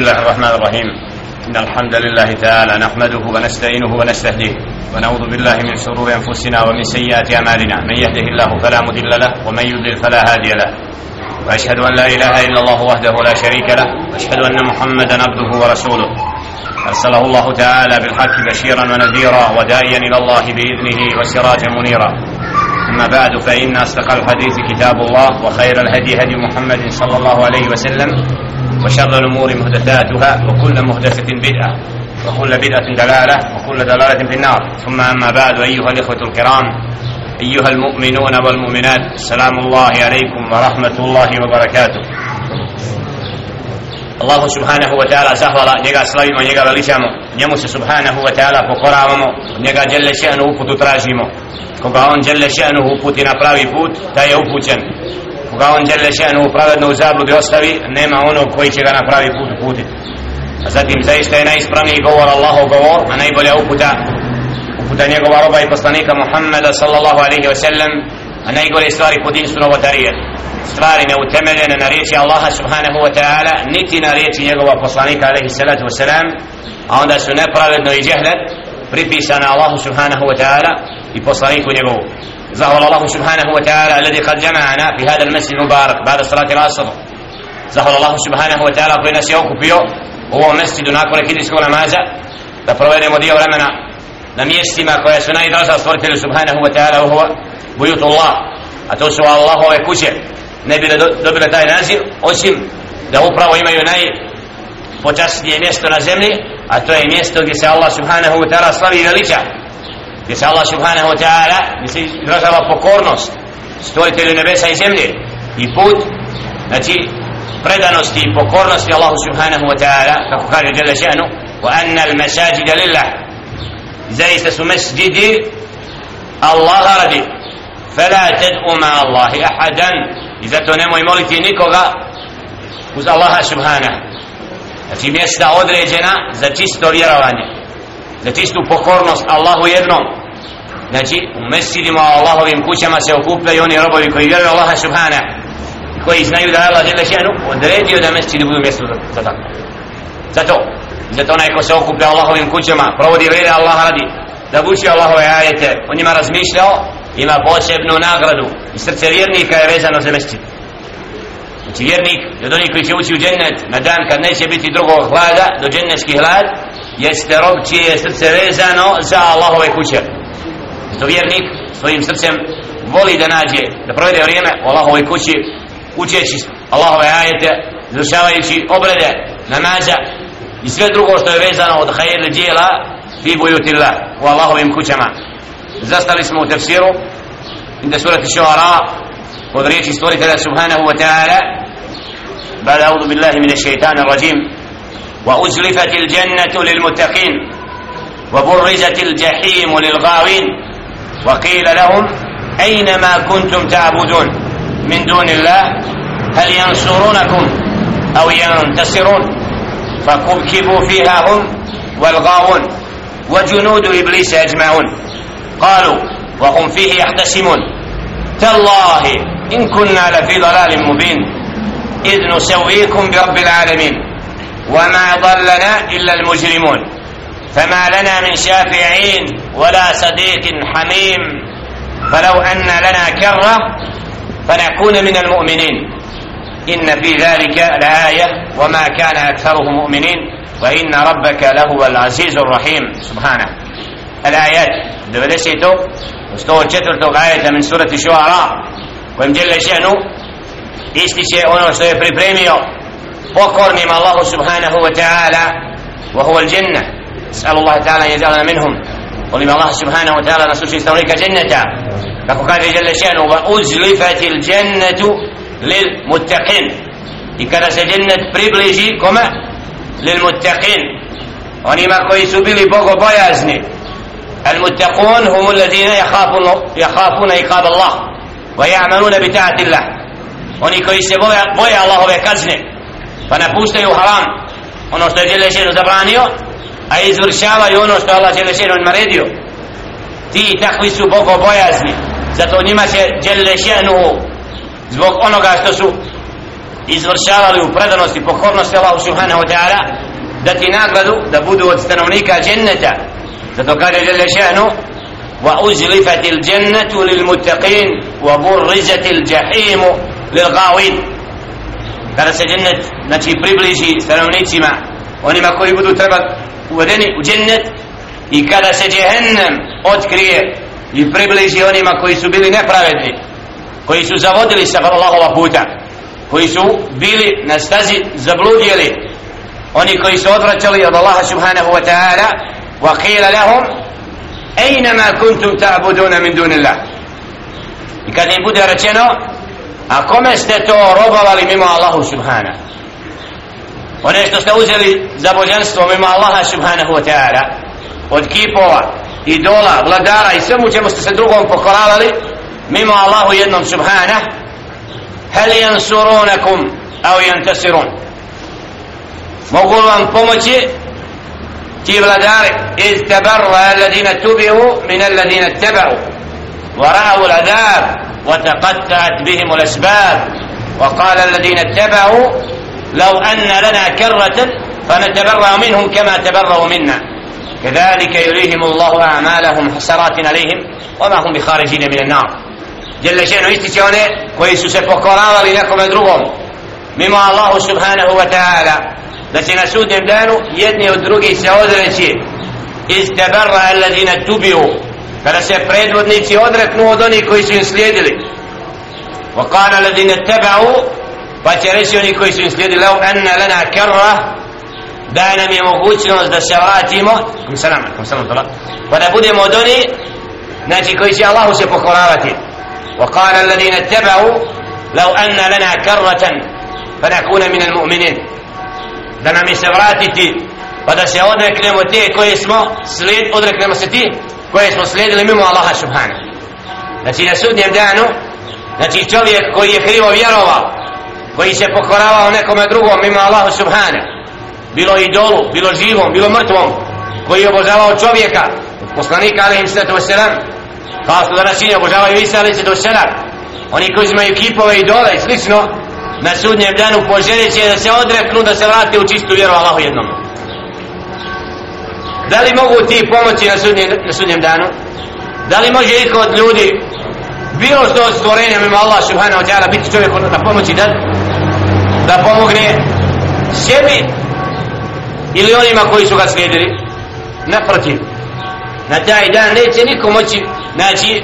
بسم الله الرحمن الرحيم إن الحمد لله تعالى نحمده ونستعينه ونستهديه ونعوذ بالله من شرور أنفسنا ومن سيئات أعمالنا من يهده الله فلا مضل له ومن يضلل فلا هادي له وأشهد أن لا إله إلا الله وحده لا شريك له وأشهد أن محمدا عبده ورسوله أرسله الله تعالى بالحق بشيرا ونذيرا وداعيا إلى الله بإذنه وسراجا منيرا أما بعد فإن أصدق الحديث كتاب الله وخير الهدي هدي محمد صلى الله عليه وسلم وشر الأمور محدثاتها وكل محدثة بدعة وكل بدعة دلالة وكل دلالة في النار. ثم أما بعد أيها الإخوة الكرام أيها المؤمنون والمؤمنات سلام الله عليكم ورحمة الله وبركاته. الله سبحانه وتعالى njemu se subhanahu wa ta'ala pokoravamo njega djelle še'nu uputu tražimo koga on djelle še'nu uputi na pravi put taj je upućen koga on djelle še'nu pravedno u zabludi ostavi nema onog koji će ga na pravi put uputiti. A zatim zaista je najispravniji govor Allahov govor a najbolja uputa uputa njegova roba i poslanika Muhammeda sallallahu alaihi wa sallam a najgore stvari po din su novotarije. Stvari neutemeljene na riječi Allaha subhanahu wa ta'ala niti na riječi njegova poslanika alaihi salatu wa salam a onda su nepravedno i džehlet pripisane Allahu subhanahu wa ta'ala i poslaniku njegovu. زهر الله سبحانه وتعالى الذي قد جمعنا في هذا المسجد المبارك بعد صلاة العصر زهر الله سبحانه وتعالى koji nas je okupio u ovom mesjidu nakon rekidijskog namaza da provedemo dio vremena na mjestima koja su najdraža stvoritelju subhanahu wa ta'ala uhuva bujutullah a to su Allahove kuće ne bi dobile taj naziv osim da upravo imaju najpočasnije mjesto na zemlji a to je mjesto gdje se Allah subhanahu wa ta'ala slavi i veliča gdje se Allah subhanahu wa ta'ala gdje se izražava pokornost stvoritelju nebesa i zemlje i put znači predanosti i pokornosti Allahu subhanahu wa ta'ala kako kaže Jalla še'nu wa anna al masajida lillah. Zaista su masjidi Allah radi. Fala tad'u ma Allahi ahadan. I zato nemoj moliti nikoga uz Allaha subhanahu. Znači mjesta određena za čisto vjerovanje za čistu pokornost Allahu jednom znači u mesjidima Allahovim kućama se okupljaju oni robovi koji vjeruju Allaha subhanahu koji znaju da je Allah žele šenu odredio da mesjidi budu mjesto za, tako. Zato zato onaj ko se okuplja Allahovim kućama provodi vjere Allah radi da buči Allahove ajete o njima razmišljao ima posebnu nagradu. I srce vjernika je vezano za mesjid. Znači vjernik od onih koji će ući u džennet na dan kad neće biti drugog hlada do džennetski hlad jeste rob čije je srce vezano za Allahove kuće. to vjernik svojim srcem voli da nađe da provede vrijeme u Allahovoj kući učeći Allahove ajete izvršavajući obrede namaza i sve drugo što je vezano od hajr dijela fi bujutillah u Allahovim kućama zastali smo u tefsiru inda surati šuara od riječi stvoritelja subhanahu wa ta'ala بعد أعوذ بالله من الشيطان الرجيم وأزلفت الجنة للمتقين وبرزت الجحيم للغاوين وقيل لهم أين ما كنتم تعبدون من دون الله هل ينصرونكم أو ينتصرون؟ فكبكبوا فيها هم والغاوون وجنود إبليس أجمعون. قالوا وهم فيه يختصمون تالله إن كنا لفي ضلال مبين. إذ نسويكم برب العالمين. وما ضلنا إلا المجرمون. فما لنا من شافعين ولا صديق حميم. فلو أن لنا كرة فنكون من المؤمنين. إن في ذلك لآية وما كان أكثرهم مؤمنين. وإن ربك لهو العزيز الرحيم. سبحانه. الآيات. دبلسيتو وستوى četvrtog ajeta min surati šuara kojim djele še'nu ističe ono što je pripremio pokornim Allahu subhanahu wa ta'ala wa huwa al-jannah اسال الله تعالى ان يجعلنا منهم ولما الله سبحانه وتعالى نسوش يستوليك جنة kako kaže جل شأنه وأزلفت الجنة للمتقين i kada se džennet približi kome للمتقين onima koji su bili bogobojazni المتقون هم الذين يخافون يخافون عقاب الله ويعملون بطاعة الله oni koji se boja, boja Allahove kazne pa napuštaju haram ono što je Đelešenu zabranio a izvršavaju ono što Allah Đelešenu naredio ti takvi su bogobojazni zato njima će Đelešenu zbog onoga što su izvršavali u predanosti i pokornosti Allahu subhanahu wa ta'ala da ti nagradu da budu od stanovnika dženneta zato kaže Jelle šehnu وأزلفت الجنة للمتقين وبرزت الجحيم للغاوين kada se džennet znači približi stanovnicima onima koji budu treba uvedeni u džennet i kada se džehennem otkrije i približi onima koji su bili nepravedni koji su zavodili sa Allahova puta koji su bili na stazi zabludjeli oni koji su odvraćali od Allaha subhanahu wa ta'ala wa qila lahum aina ma kuntum ta'buduna min dunillah. I kada im bude rečeno a kome ste to robovali mimo Allahu subhanahu? one što ste uzeli za božanstvo mimo Allaha subhanahu wa ta'ala od kipova idola, vladara i svemu čemu ste se drugom pokoravali mimo Allahu jednom subhana hel jansurunakum au jantasirun mogu vam pomoći ti vladari iz tabarra alladina tubihu min alladina tabaru ورأوا العذاب وتقطعت بهم الأسباب وقال الذين اتبعوا لو أن لنا كرة فنتبرأ منهم كما تبرأوا منا كذلك يريهم الله أعمالهم حسرات عليهم وما هم بخارجين من النار جل شأنه يستشونه كويسو سيبوكورا لنكم درغم مما الله سبحانه وتعالى da će na sudnjem danu jedni od drugih se odreći iz tebarra alladina tubiju kada se predvodnici odreknu od onih koji su im slijedili wa kana alladina tabau pa će reći oni koji su im slijedili lau anna lana karra da nam je mogućnost da se vratimo kum salam, kum salam tola pa da budemo od oni znači koji će Allahu se pokoravati. Wa kana alladina tabau lau anna lana karratan fa nakuna min al mu'minin da nam je se vratiti pa da se odreknemo te koje smo slijed, odreknemo se ti koje smo slijedili mimo Allaha subhanahu znači na sudnjem danu znači čovjek koji je krivo vjerovao koji se pokoravao nekome drugom mimo Allaha subhana bilo idolu, bilo živom, bilo mrtvom koji je obožavao čovjeka poslanika alaihim sallatu wasalam kao što danas čini obožavaju Isa alaihim sallatu wasalam oni koji imaju kipove idole i slično na sudnjem danu poželit će da se odreknu da se vrate u čistu vjeru Allahu jednom. Da li mogu ti pomoći na sudnjem, na sudnjem danu? Da li može iko od ljudi bilo što od stvorenja mimo Allah subhanahu wa ta'ala biti čovjek na pomoći da da pomogne sebi ili onima koji su ga slijedili. Naprotiv na taj dan neće niko moći znači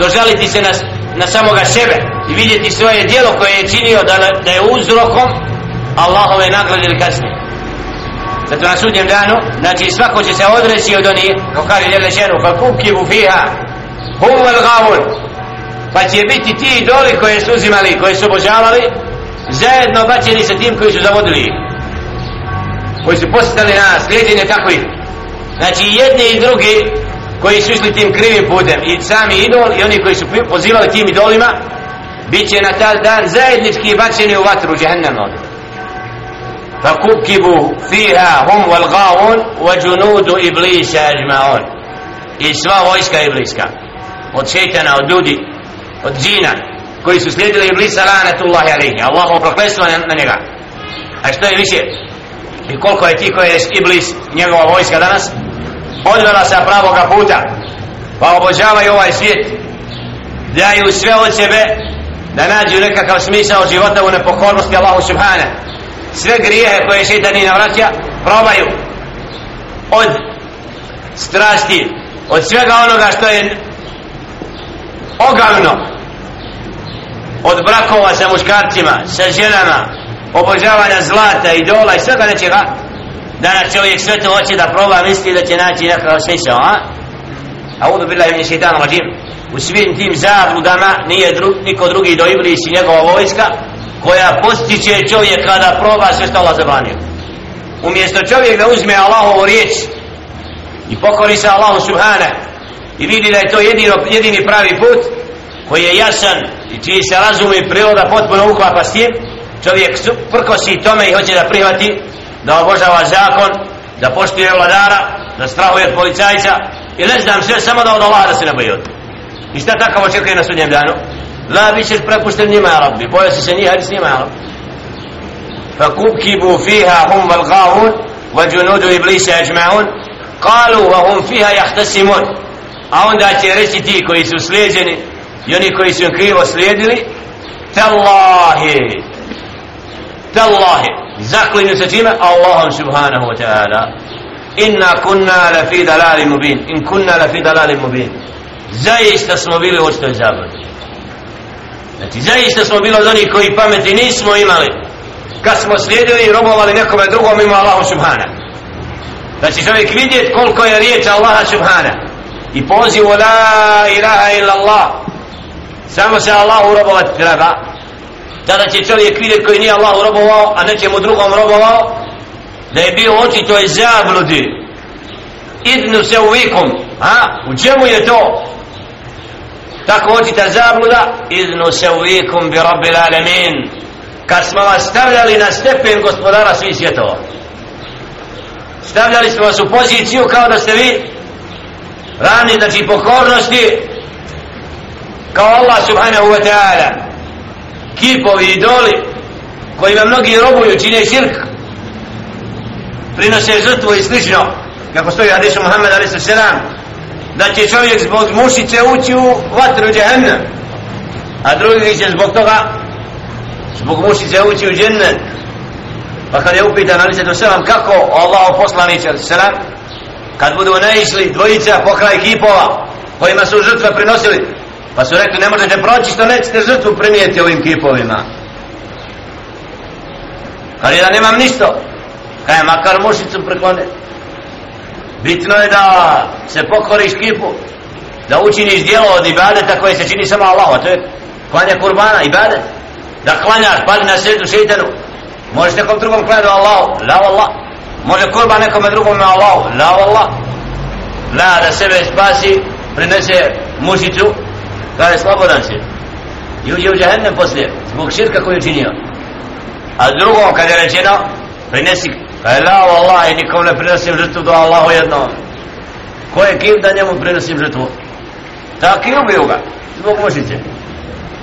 dožaliti se na na samoga sebe i vidjeti svoje dijelo koje je činio da, da je uzrokom Allahove nagrade ili kasnije. Zato na sudnjem danu znači svako će se odreći od onih ko kaže Jelle Šenu fa kukibu fiha hum vel pa će biti ti idoli koje su uzimali koje su obožavali zajedno bačeni sa tim koji su zavodili. Koji su postali na slijedjenje takvih. Znači jedni i drugi koji su išli tim krivim putem. I sami idol i oni koji su pozivali tim idolima bit će na taj dan zajednički bačeni u vatru džahennama fa kukibu fiha hum wal gaun wa junudu iblisa ajmaon i sva vojska ibliska. Od šeitana, od ljudi od džina koji su slijedili iblisa lanatullahi alihi Allahu proklestvo na njega. A što je više i koliko je ti koji je iblis njegova vojska danas odvela sa pravoga puta pa obožavaju ovaj svijet daju sve od sebe da nađu nekakav smisao života u nepokornosti Allahu Subhane sve grijehe koje šeitan i navraća probaju od strasti od svega onoga što je ogavno od brakova sa muškarcima sa ženama obožavanja zlata, idola i svega nečega danas čovjek sve to hoće da proba misli da će naći nekakav smisao a A udu bila min šeitan rađim. u svim tim zabludama nije dru, niko drugi do Iblis i njegova vojska koja postiće čovjeka da proba sve što Allah zabranio umjesto čovjek da uzme Allahovu riječ i pokori se Allahu subhana i vidi da je to jedino, jedini pravi put koji je jasan i čiji se razum i priroda potpuno uklapa s tim čovjek prkosi tome i hoće da prihvati da obožava zakon, da poštuje vladara, da strahuje od policajca i ne znam sve samo da od Allaha da se ne boji od. I šta takav očekuje na sudnjem danu? la bit ćeš prepušten njima ja rabbi boja si se njih hajde s njima ja rabbi فكبكبوا فيها هم والغاوون وجنود إبليس أجمعون قالوا وهم فيها يختصمون a onda će reći ti koji su slijedjeni i oni koji su krivo slijedili tallahi tallahi zaklinju se čime Allahom subhanahu wa ta'ala. Inna kunna la fi dalali mubin in kunna la fi dalali mubin. Zaista smo bili u očitoj zabavni znači zaista smo bili od onih koji pameti nismo imali. Kad smo slijedili i robovali nekome drugom ima Allahu subhanahu. Znači čovjek vidjet koliko je riječ Allaha subhanahu. I pozivu la ilaha illa Allah samo se Allahu robovat treba. Tada će čovjek vidjeti koji nije Allahu robovao a nećemo drugom robovao da je bio očito je zabludi. Idnu se uvikom a? U čemu je to? Tako očita zabluda idnu se uvikom bi rabbil alamin. Kad smo vas stavljali na stepen gospodara svih svjetova. Stavljali smo vas u poziciju kao da ste vi rani znači pokornosti kao Allah subhanahu wa ta'ala kipovi idoli kojima mnogi robuju čine širk prinose žrtvu i slično kako stoji hadisu Muhammed a.s. da će čovjek zbog mušice ući u vatru džehennem a drugi će zbog toga zbog mušice ući u džennet pa kad je upitan a.s. kako Allah poslaniće a.s kad budu naišli dvojica pokraj kipova kojima su žrtve prinosili pa su rekli ne možete proći što nećete žrtvu primijeti ovim kipovima. Kad je da nemam ništo kaj makar mušicu preklone bitno je da se pokoriš kipu da učiniš dijelo od ibadeta koje se čini samo Allah to je klanja kurbana ibadet. Da klanjaš padi na sredu šeitanu. Možeš nekom drugom klanjati Allahu. La Allah može kurba nekome drugome Allahu. La wallah. La da sebe spasi prinese mušicu. Kaže, je slobodan si i uđe u džahennem poslije zbog širka koju činio a drugo kada je rečeno prinesi kada je la Allah, i nikom ne prinosim žrtvu do Allahu jedno ko je kim da njemu prinosim žrtvu? Tak i ubiju ga zbog mušice.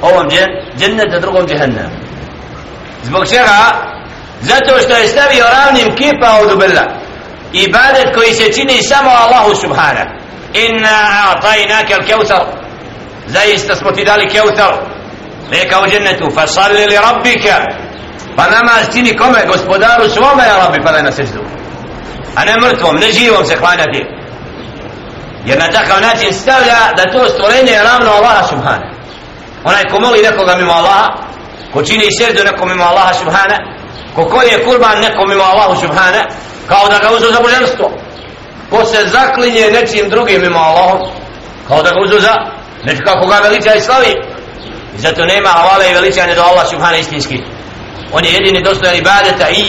Ovom džen, džennete drugom džahennem zbog čega? Zato što je stavio ravnim kipa od ubila ibadet koji se čini samo Allahu subhana inna a'tajnaka al-kawthar zaista smo ti dali keutar. Neka u džennetu fasalli li rabbika pa namaz čini kome? Gospodaru svome ja rabbi padaj na seždu. A ne mrtvom, ne živom se klanjati. Jer na takav način stavlja da to stvorenje je ravno Allaha subhana. Onaj ko moli nekoga mimo Allaha ko čini seždu nekom mimo Allaha subhana ko koji je kurban nekom mimo Allahu subhana kao da ga uzu za božanstvo. Ko se zaklinje nečim drugim mimo Allahom kao da ga uzu za Neću kako ga veliča i slavi i zato nema hvala i veličanje do Allah subhana istinski on je jedini dostojan ibadeta i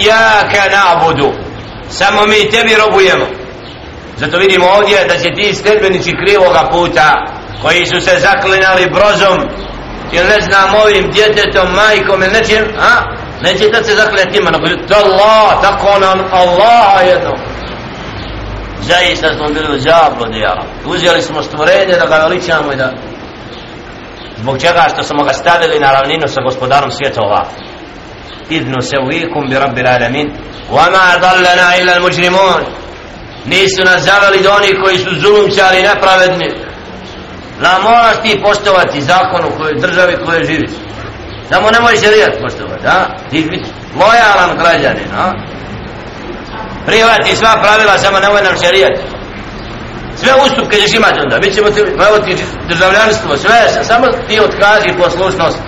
nabudu samo mi tebi robujemo zato vidimo ovdje da će ti sledbenici krivoga puta koji su se zaklinali brozom ili ne znam ovim djetetom, majkom ili nečim, a? neće da se zaklinati ima, nego to Allah, tako nam Allah jedno. Zaista smo bili u zabludi, ja. Uzeli smo stvorenje da ga veličamo i da... Zbog čega što smo ga stavili na ravninu sa gospodarom svjetova. Idnu se uvikum bi rabbi alamin. Wama dallana illa al mujrimun Nisu nas zavali do onih koji su zulumčari nepravedni. da moraš ti poštovati zakonu koje državi koje živiš. Samo nemoj šerijat poštovati, da? Ti biti lojalan građanin, a? Prihvati sva pravila, samo nemoj nam šerijat. Sve ustupke ćeš imati onda, mi ćemo ti, evo ti državljanstvo, sve, samo ti otkaži poslušnost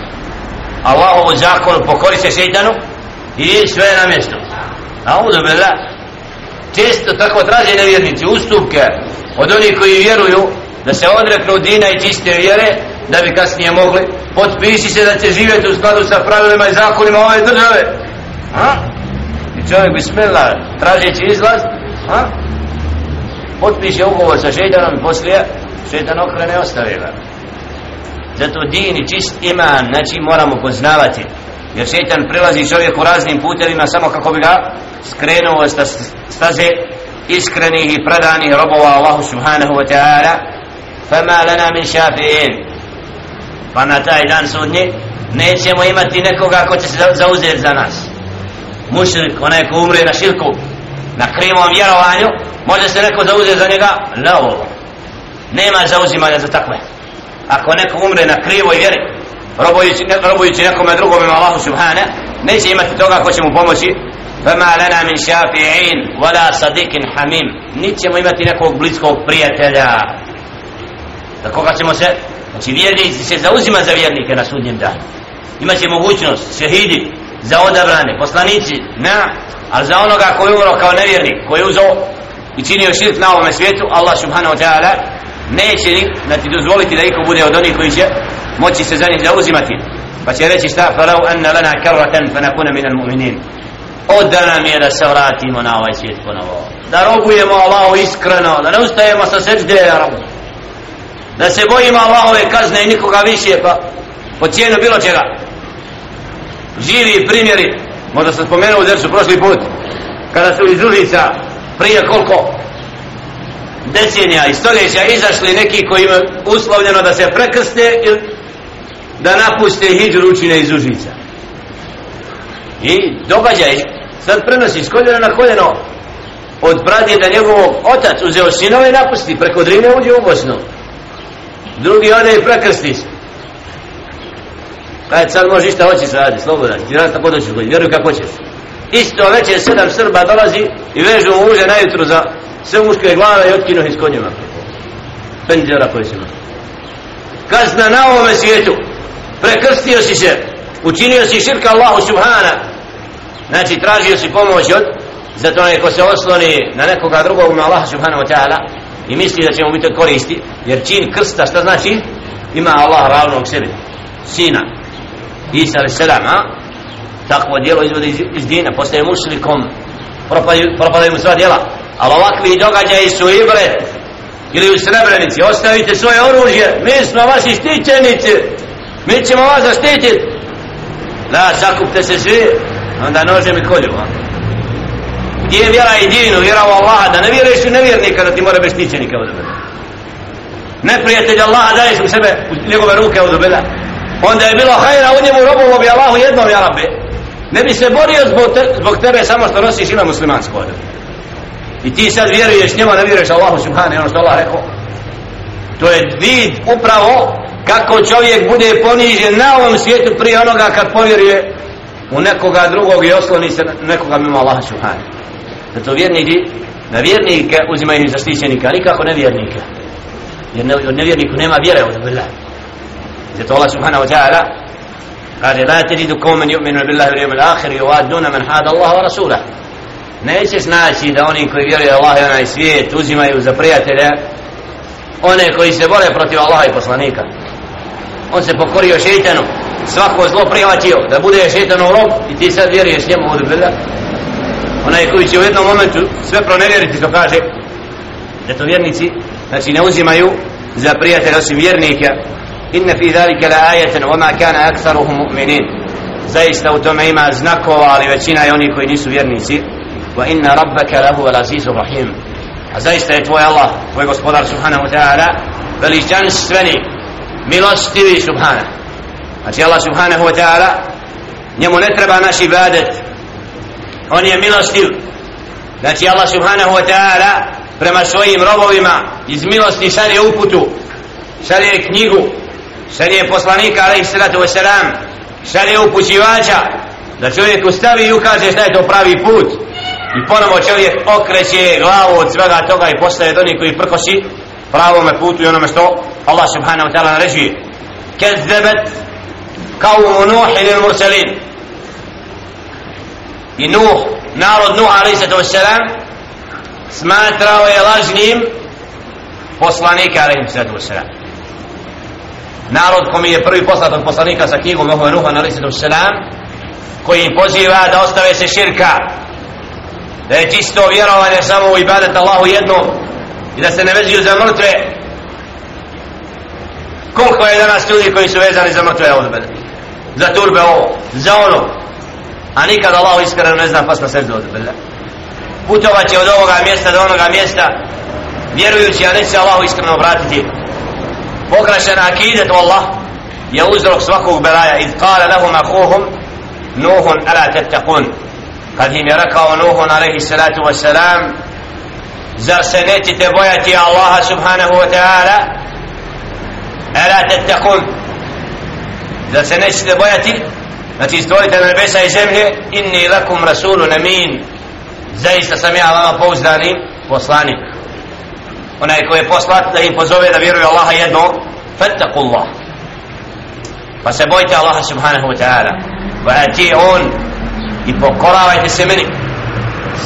Allahovu zakonu, pokori se šeitanu i sve je na mjestu. A udo bela, često tako traže nevjernici, ustupke od onih koji vjeruju da se odreknu dina i čiste vjere, da bi kasnije mogli potpiši se da će živjeti u skladu sa pravilima i zakonima ove države a? i čovjek bismillah tražeći izlaz a? Potpiše ugovor sa šeitanom i poslije šeitan okrene ostavila zato din i čist iman znači moramo poznavati. Jer šeitan prilazi čovjeku raznim putevima samo kako bi ga skrenuo sta staze iskrenih i predanih robova Allahu subhanahu wa ta'ala. Fama lana min šafi'in pa na taj dan sudnji nećemo imati nekoga ko će se zauzeti za nas. Mušrik, onaj ko umre na širku na krivom vjerovanju može se neko zauzeti za njega la nema zauzimanja za takve ako neko umre na krivoj vjeri robujući, robujući nekome drugom ima Allahu subhane neće imati toga ko će mu pomoći فما لنا من شافعين ولا صديق حميم نيتشemo imati nekog bliskog prijatelja da koga ćemo se znači vjernici se zauzima za vjernike na sudnjem danu imaće mogućnost šehidi za odabrane poslanici na. ali za onoga koji umro kao nevjernik koji je uzao i činio širk na ovome svijetu Allah subhanahu wa ta'ala neće znači dozvoliti da iko bude od onih koji će moći se za njih zauzimati. Pa će reći šta? Falau anna lana karratan fa nakuna min al mu'minin. Oda nam je da se vratimo na ovaj svijet ponovo. Da robujemo Allahu iskreno da ne ustajemo sa seđde ja rabu da se bojimo Allahove kazne i nikoga više pa po cijenu bilo čega živi primjeri možda sam spomenuo u dersu prošli put kada su iz ulica prije koliko decenija i stoljeća izašli neki koji imaju uslovljeno da se prekrste ili da napuste hijđu učine iz Užica. I događaj sad prenosi s koljena na koljeno od pradjeda njegovog otac uzeo sinove i napusti preko drine uđe u Bosnu. Drugi ode i prekrsti se kaj sad može išta hoćeš radi slobodan ti radi tako doćeš koji vjeruj kako hoćeš. isto već sedam Srba dolazi i vežu mu uže najutro za sve muške glave i otkinu iz konjima. Penđera koji se kazna na ovome svijetu. Prekrstio si se učinio si širka Allahu subhana. Znači tražio si pomoć od zato neko se osloni na nekoga drugog na Allaha subhanahu wa ta'ala i misli da će mu biti koristi jer čin krsta šta znači? Ima Allah ravnog sebi sina. Isa alaih salam a? Takvo djelo izvode iz, iz dina postaje mušlikom propadaju, propadaju mu sva djela. Ali ovakvi događaji su ibret ili u srebrenici. Ostavite svoje oružje mi smo vaši štićenici mi ćemo vas zaštititi da sakupte se svi onda nože mi kolju gdje je vjera i dinu vjera u Allaha da ne vjeruješ u nevjernika da ti mora biti štićenika od neprijatelj Allaha daješ u sebe u njegove ruke od onda je bilo hajra u njemu robovo bi Allahu jednom ja rabbe ne bi se borio zbog, te, zbog tebe samo što nosiš ime muslimansko od i ti sad vjeruješ njema ne vjeruješ Allahu subhane ono što Allah rekao. To je vid upravo kako čovjek bude ponižen na ovom svijetu prije onoga kad povjeruje u nekoga drugog i osloni se nekoga mimo Allaha subhane zato vjernici na vjernike uzimaju zaštićenika nikako nevjernike. Jer ne, nevjerniku nema vjere od Allah zato Allah subhanahu wa ta'ala kaže la tedidu komen yu'minu billahi bil yawmil akhir i man hada Allah wa rasulah nećeš naći da oni koji vjeruju Allah i onaj svijet uzimaju za prijatelje one koji se bore protiv Allaha i poslanika. On se pokorio šeitanu svako zlo prihvatio da bude šeitanu rob i ti sad vjeruješ njemu od billah. Onaj koji će u jednom momentu sve pronevjeriti što kaže da to vjernici znači ne uzimaju za prijatelje osim vjernika inna fi zalika la ayatan wama kana aktharuhum mu'minin. Zaista u tome ima znakova ali većina je oni koji nisu vjernici. Wa inna rabbaka lahu al azizur rahim. A zaista je tvoj Allah tvoj gospodar subhanahu wa ta'ala veličanstveni milostivi subhana. Znači Allah subhanahu wa ta'ala njemu ne treba naš ibadet. On je milostiv. Znači Allah subhanahu wa ta'ala prema svojim robovima iz milosti šalje uputu šalje knjigu šalje poslanika alaih salatu wasalam šalje upućivača da čovjek ustavi i ukaže šta je to pravi put. I ponovo čovjek okreće glavu od svega toga i postaje doni koji prkosi pravome putu i onome što Allah subhanahu wa ta'ala naređuje. Kezzebet kaumu Nuh ili mursalin. I Nuh narod Nuh alaih salatu wasalam smatrao je lažnim poslanika alaih salatu wasalam narod kom je prvi poslat od poslanika sa knjigom Nuhu Nuhan alaih salatu wasalam koji im poziva da ostave se širka da je čisto vjerovanje samo u ibadet Allahu jednom i da se ne vezuju za mrtve. Koliko je danas ljudi koji su vezani za mrtve odbede za turbe ovo za ono? A nikad Allahu iskreno ne zna pas na srdu ovdje putovat će od ovoga mjesta do onoga mjesta vjerujući a neće Allahu iskreno obratiti pokrašena akidet Allah. Je uzrok svakog belaja. Iz kala lahum akuhum nuhun ala tettakun kad im je rekao nuhun alaihi salatu wasalam zar se nećete bojati Allaha subhanahu wa ta'ala? Ala tettakun zar se nećete bojati? Znači stvorite na nebesa i zemlje inni lakum rasulun amin. Zaista sam ja vama pouzdani poslanik onaj koji je poslat da im pozove da vjeruju Allaha jedno fattaku Allah pa se bojte Allaha subhanahu wa ta'ala wa ati on i pokoravajte se meni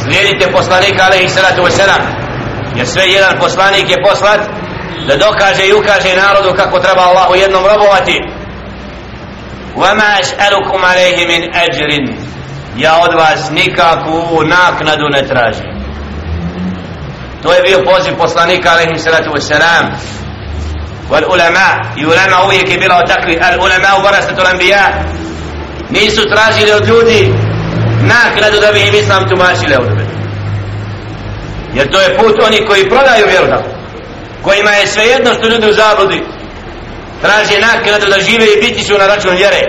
slijedite poslanika alaihi salatu wa salam jer sve jedan poslanik je poslat da dokaže i ukaže narodu kako treba Allahu jednom robovati وما أسألكم عليه من أجر يا أدواس نكاكو naknadu ne traži to je bio poziv poslanika alaihi salatu wassalam wal ulama i ulama uvijek je bila otakli al ulama u varastatu l'anbija nisu tražili od ljudi naknadu da bi im islam tumačili od jer to je put oni koji prodaju vjeru tako kojima je svejedno što ljudi u zabludi traže naknadu da žive i biti su na račun vjere.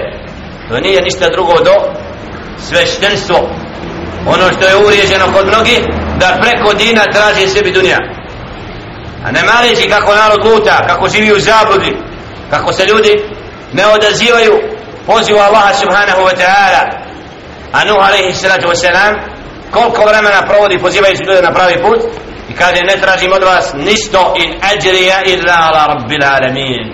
To nije ništa drugo do sveštenstvo. Ono što je uvriježeno kod mnogih da preko dina traži sebi dunja. A ne mareći kako narod luta kako živi u zabludi kako se ljudi ne odazivaju pozivu Allaha subhanahu wa ta'ala. A Nuh alaihi salatu wa salam koliko vremena provodi pozivajući ljude na pravi put i kaže ne tražim od vas nisto in ajrija illa ala rabbil alamin.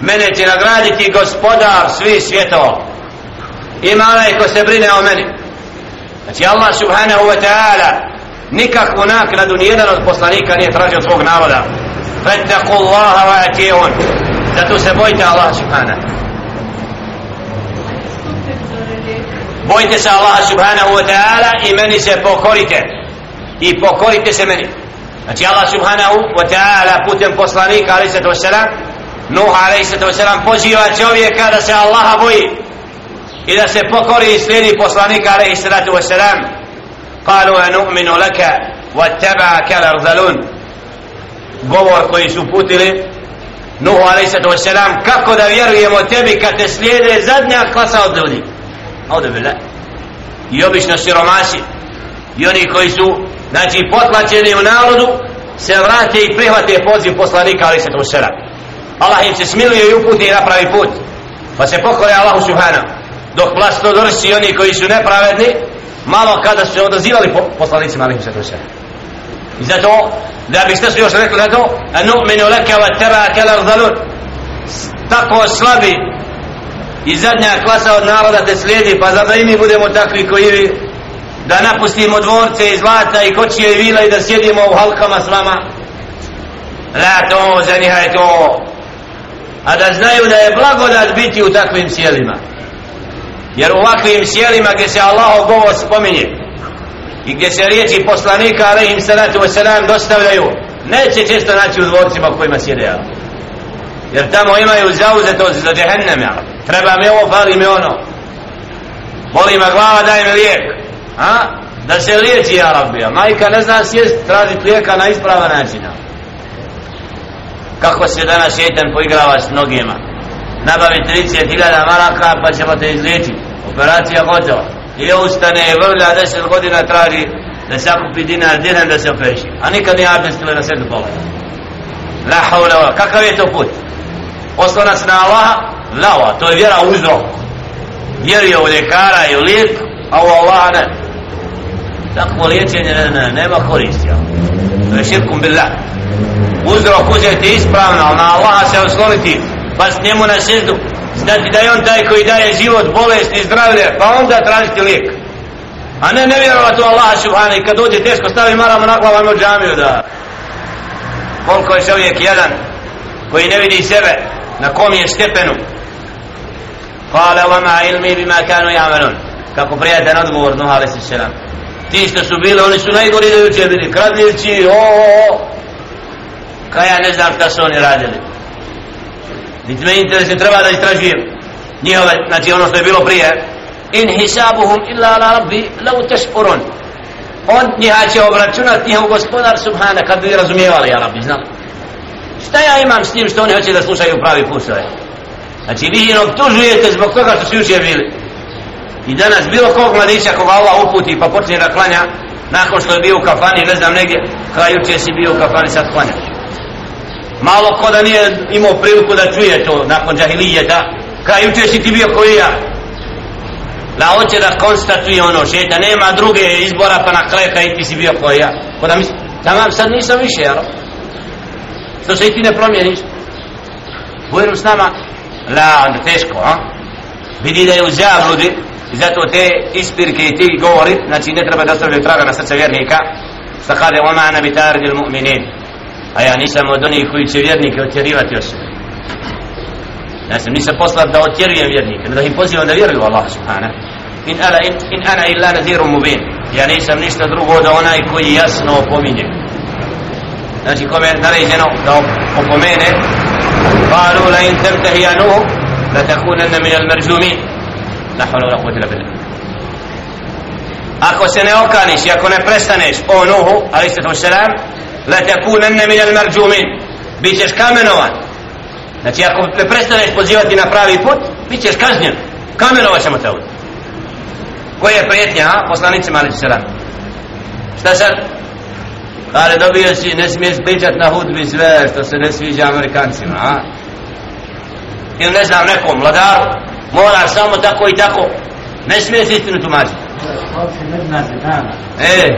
Mene će nagraditi gospodar svi svjetova. Ima onaj ko se brine o meni. Znači Allah subhanahu wa ta'ala nikakvu nakladu nijedan od poslanika nije tražio od svog naroda. فَتَّقُوا اللَّهَ wa atijun zato se bojite Allah subhanahu. Bojite se Allaha subhanahu wa ta'ala i meni se pokorite. I pokorite se meni. Znači Allah subhanahu wa ta'ala putem poslanika alaih sato wasalam Nuh a.s. poziva čovjeka da se Allaha boji i da se pokori i slijedi poslanika alaih sato selam قالوا laka wa واتبعك kalar govor koji su putili Nuh a.s. kako da vjerujemo tebi kad te slijede zadnja klasa od ljudi? Audu billah i obično siromasi i oni koji su znači potlačeni u narodu se vrate i prihvate poziv poslanika a.s. Allah im se smiluje i uputi i napravi put. Pa se pokore Allahu Subhanahu. Dok vlastodorci oni koji su nepravedni malo kada su se odazivali po, poslanicima alaihi sallatu tuša i zato da biste su još rekli na to a nu'minu leke wa teba kelar zalun tako slabi i zadnja klasa od naroda te slijedi pa zato i mi budemo takvi koji vi da napustimo dvorce i zlata i kočije i vila i da sjedimo u halkama s vama? La to za njih je to. A da znaju da je blagodat biti u takvim sjelima jer u ovakvim sjelima gdje se Allahov govor spominje i gdje se riječi poslanika alaihim salatu wasalam dostavljaju neće često naći u dvorcima u kojima sjede ja. jer tamo imaju zauzetost za džehennem ja. treba mi ovo, fali mi ono boli me glava, daj mi lijek a? da se liječi ja rabija majka ne zna sjest traži lijeka na ispravan način kako se danas šeitan poigrava s mnogima nabavi 30.000 maraka pa ćemo te izliječiti operacija gotova i ustane i vrlja 10 godina traži da se akupi dinar dinar da se operiši a nikad nije abdestila na sredu pogled la haula kakav je to put? Oslonac na Allaha? Lava to je vjera uzrok vjerio u ljekara i u lijek a u Allaha ne. Takvo liječenje ne, ne, nema koristi to je širkum billah. Uzrok uzeti ispravno, na Allaha se osloniti, past njemu na sjedu, znati da je on taj koji daje život, bolest i zdravlje, pa onda tražiti lijek. A ne ne vjerovati u Allaha subhana kad dođe teško stavi maramo na glavu u džamiju da koliko je čovjek jedan koji ne vidi sebe na kom je stepenu Kale vama ilmi bima kanu jamanun. kako prijatelj odgovor Nuh a.s. Ti što su bili, oni su najgori da juče bili kradljivci, o, o, o Kaj ja ne znam šta su oni radili niti me interesuje, treba da istražujem njihove, znači ono što je bilo prije. In hisabuhum illa ala rabbi lau tešpurun on njiha će obračunat njihov gospodar subhana kad bi razumijevali ja rabbi znam šta ja imam s njim što oni hoće da slušaju pravi put znači vi ih optužujete zbog toga što su jučer bili. I danas bilo kog mladića koga Allah uputi pa počne da klanja nakon što je bio u kafani ne znam negdje kraj jučer si bio u kafani sad klanjaš malo ko da nije imao priliku da čuje to nakon džahilijeta. Kaj juče si ti bio koji ja. Da hoće da konstatuje ono šeta nema druge izbora pa na kraju kaj ti si bio koji ja. Ko da misli tamam sad nisam više jel? što se i ti ne promijeniš? Budem s nama? La onda teško a? Vidi da je u zabludi, i zato te ispirke i ti govori znači ne treba da ostavljaju traga na srce vjernika. Što kaže oma ana bi il mu'minin a ja nisam od onih koji će vjernike otjerivati od sebe ja sam nisam poslat da otjerujem vjernike da ih pozivam da vjeruju Allah subhanahu in ana, in, in ana illa naziru mubin ja nisam ništa drugo da onaj koji jasno opominje znači kome je naređeno da opomene قالوا لئن تنتهي يا نوح لتكونن من المرجومين لا حول ولا قوة إلا بالله ako se ne okaniš i ako ne prestaneš o Nuhu alaih sallatu wasalam la takunanna min al marjumin bit ćeš kamenovan znači ako ne prestaneš pozivati na pravi put bit ćeš kažnjen kamenovat ćemo te ovdje koja je prijetnja a? poslanicima alaih sallam šta sad Kale dobio si, ne smiješ pričat na hudbi sve što se ne sviđa Amerikancima, a? Ili ne znam nekom vladaru, mora samo tako i tako, ne smiješ istinu tumačiti. E,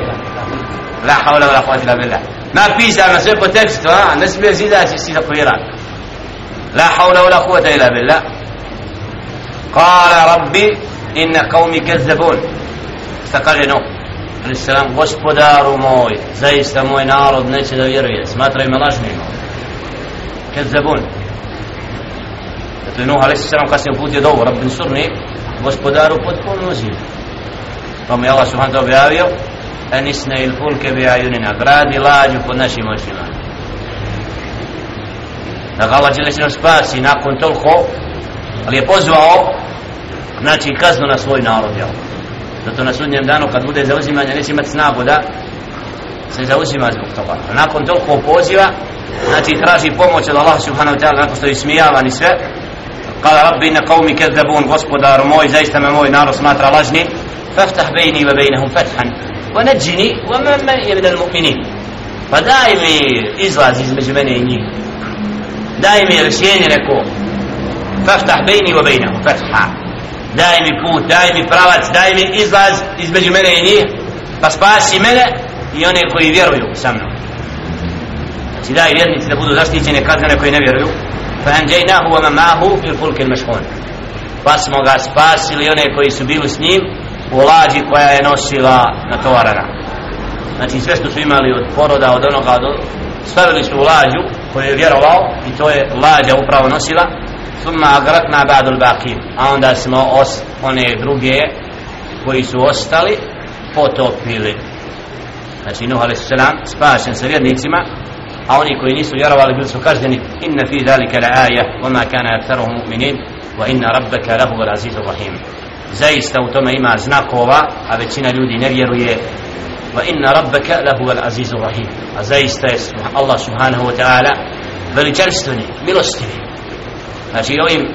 la hawla wa la quwwata illa billah. Napisano sve po tekstu, a? Ne smiješ izaći si tako Irak. La hawla wa la quwwata illa billah. Kala rabbi, inna qawmi kazzabun. Šta kaže Nuh? ali selam gospodaru moj zaista moj narod neće da vjeruje smatraju me lažnim kad zabun zato je Nuh ali selam kasnije uputio dovu rabbin surni gospodaru potpuno ziv pa mu je Allah subhanahu ta'ala objavio anisna il fulke bi ajunina gradi lađu pod našim očima. Da ga Allah žele spasi nakon toliko ali je pozvao znači kaznu na svoj narod jel? zato na sudnjem danu kad bude zauzimanje neće imati snagu da se zauzima zbog toga. A nakon toliko poziva znači traži pomoć od Allah subhanahu wa ta'ala nakon što je smijavan i sve kala rabbi inna qawmi kezzabun gospodar moj zaista me moj narod smatra lažni faftah bejni wa bejnehum fethan ونجني ومن من من المؤمنين. فداي minal mu'minin mi izlaz između mene i njih daj mi rješenje neko faftah bejni wa bejnehum fathan daj mi put, daj mi pravac, daj mi izlaz između mene i njih, pa spasi mene i one koji vjeruju sa mnom. Znači daj vjernici da budu zaštićene kazne koji ne vjeruju, fa anđajnahu wa mamahu fil fulke mešhun. Pa smo ga spasili one koji su bili s njim u lađi koja je nosila na tovarana. Znači sve što su imali od poroda, od onoga, od stavili su u lađu koju je vjerovao i to je lađa upravo nosila ثم أغرقنا بعد الباقين a onda smo os, one druge koji su ostali potopili znači Nuh a.s. spašen sa vjernicima a oni koji nisu vjerovali bili su každeni inna fi dhalika la aja wama kana aktharuhum mu'minin wa inna rabbaka lahu al-azizur rahim zaista u tome ima znakova a većina ljudi ne vjeruje. Wa inna rabbaka lahu al-azizur rahim. A zaista je Allah subhanahu wa ta'ala veličanstveni milostivi. Znači ovim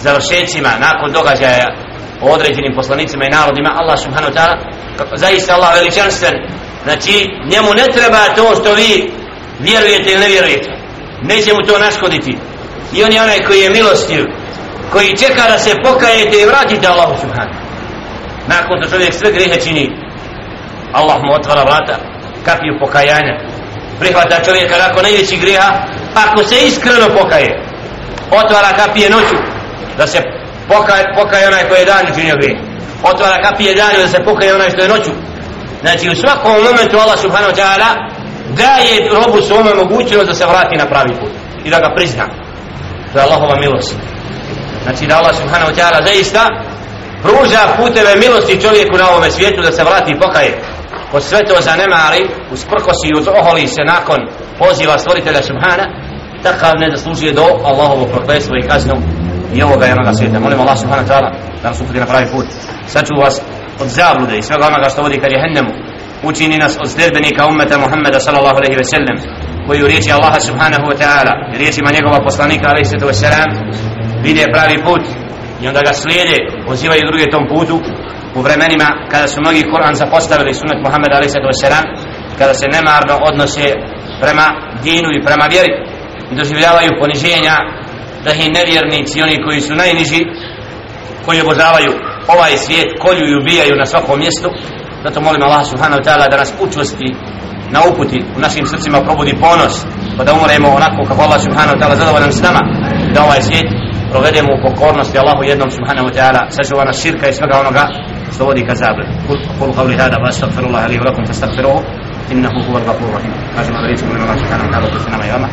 završecima nakon događaja o određenim poslanicima i narodima Allah subhanahu ta'ala zaista Allah veličanstven. Znači njemu ne treba to što vi vjerujete ili ne vjerujete. Neće mu to naškoditi. I on je onaj koji je milostiv koji čeka da se pokajete i vratite Allahu subhanahu. Nakon što čovjek sve grehe čini Allah mu otvara vrata kapiju pokajanja. Prihvata čovjeka nakon najveći greha ako se iskreno pokaje otvara kapije noću da se pokaje, pokaje onaj koji je dan učinio grije otvara kapije danju da se pokaje onaj što je noću. Znači u svakom momentu Allah subhanahu wa ta'ala daje robu svome mogućnost da se vrati na pravi put i da ga prizna. To je Allahova milost znači da Allah subhanahu wa ta'ala zaista pruža puteve milosti čovjeku na ovome svijetu da se vrati i pokaje ko sve to zanemari usprkosi i uzoholi se nakon poziva stvoritelja subhana takav ne zaslužuje do Allahovo prokletstvo i kaznu i ovoga i onoga svijeta. Molim Allah subhanahu wa ta'ala da nas uputi na pravi put. Saču vas od zablude i svega onoga što vodi ka jehennemu. Učini nas od sljedbenika ummeta Muhammeda sallallahu alaihi ve sellem koji u riječi Allaha subhanahu wa ta'ala i riječima njegova poslanika alaihi sallatu wa sallam vide pravi put i onda ga slijede pozivaju druge tom putu u vremenima kada su mnogi Kur'an zapostavili sunet Muhammed a.s. kada se nemarno odnose prema dinu i prema vjeri i doživljavaju poniženja da ih nevjernici oni koji su najniži koji obožavaju ovaj svijet kolju i ubijaju na svakom mjestu zato molim Allah subhanahu ta'ala da nas učvrsti na uputi u našim srcima probudi ponos pa da umremo onako kako Allah subhanahu ta'ala zadovoljan s nama da ovaj svijet provedemo u pokornosti Allahu jednom subhanahu wa ta'ala sačuva nas širka i svega onoga što vodi ka zabri kul qavli hada wa astaghfirullah li wa lakum fastaghfiruhu innahu huwal ghafurur rahim. Kažemo da riječ molim Allah subhanahu wa ta'ala da se nama i vama.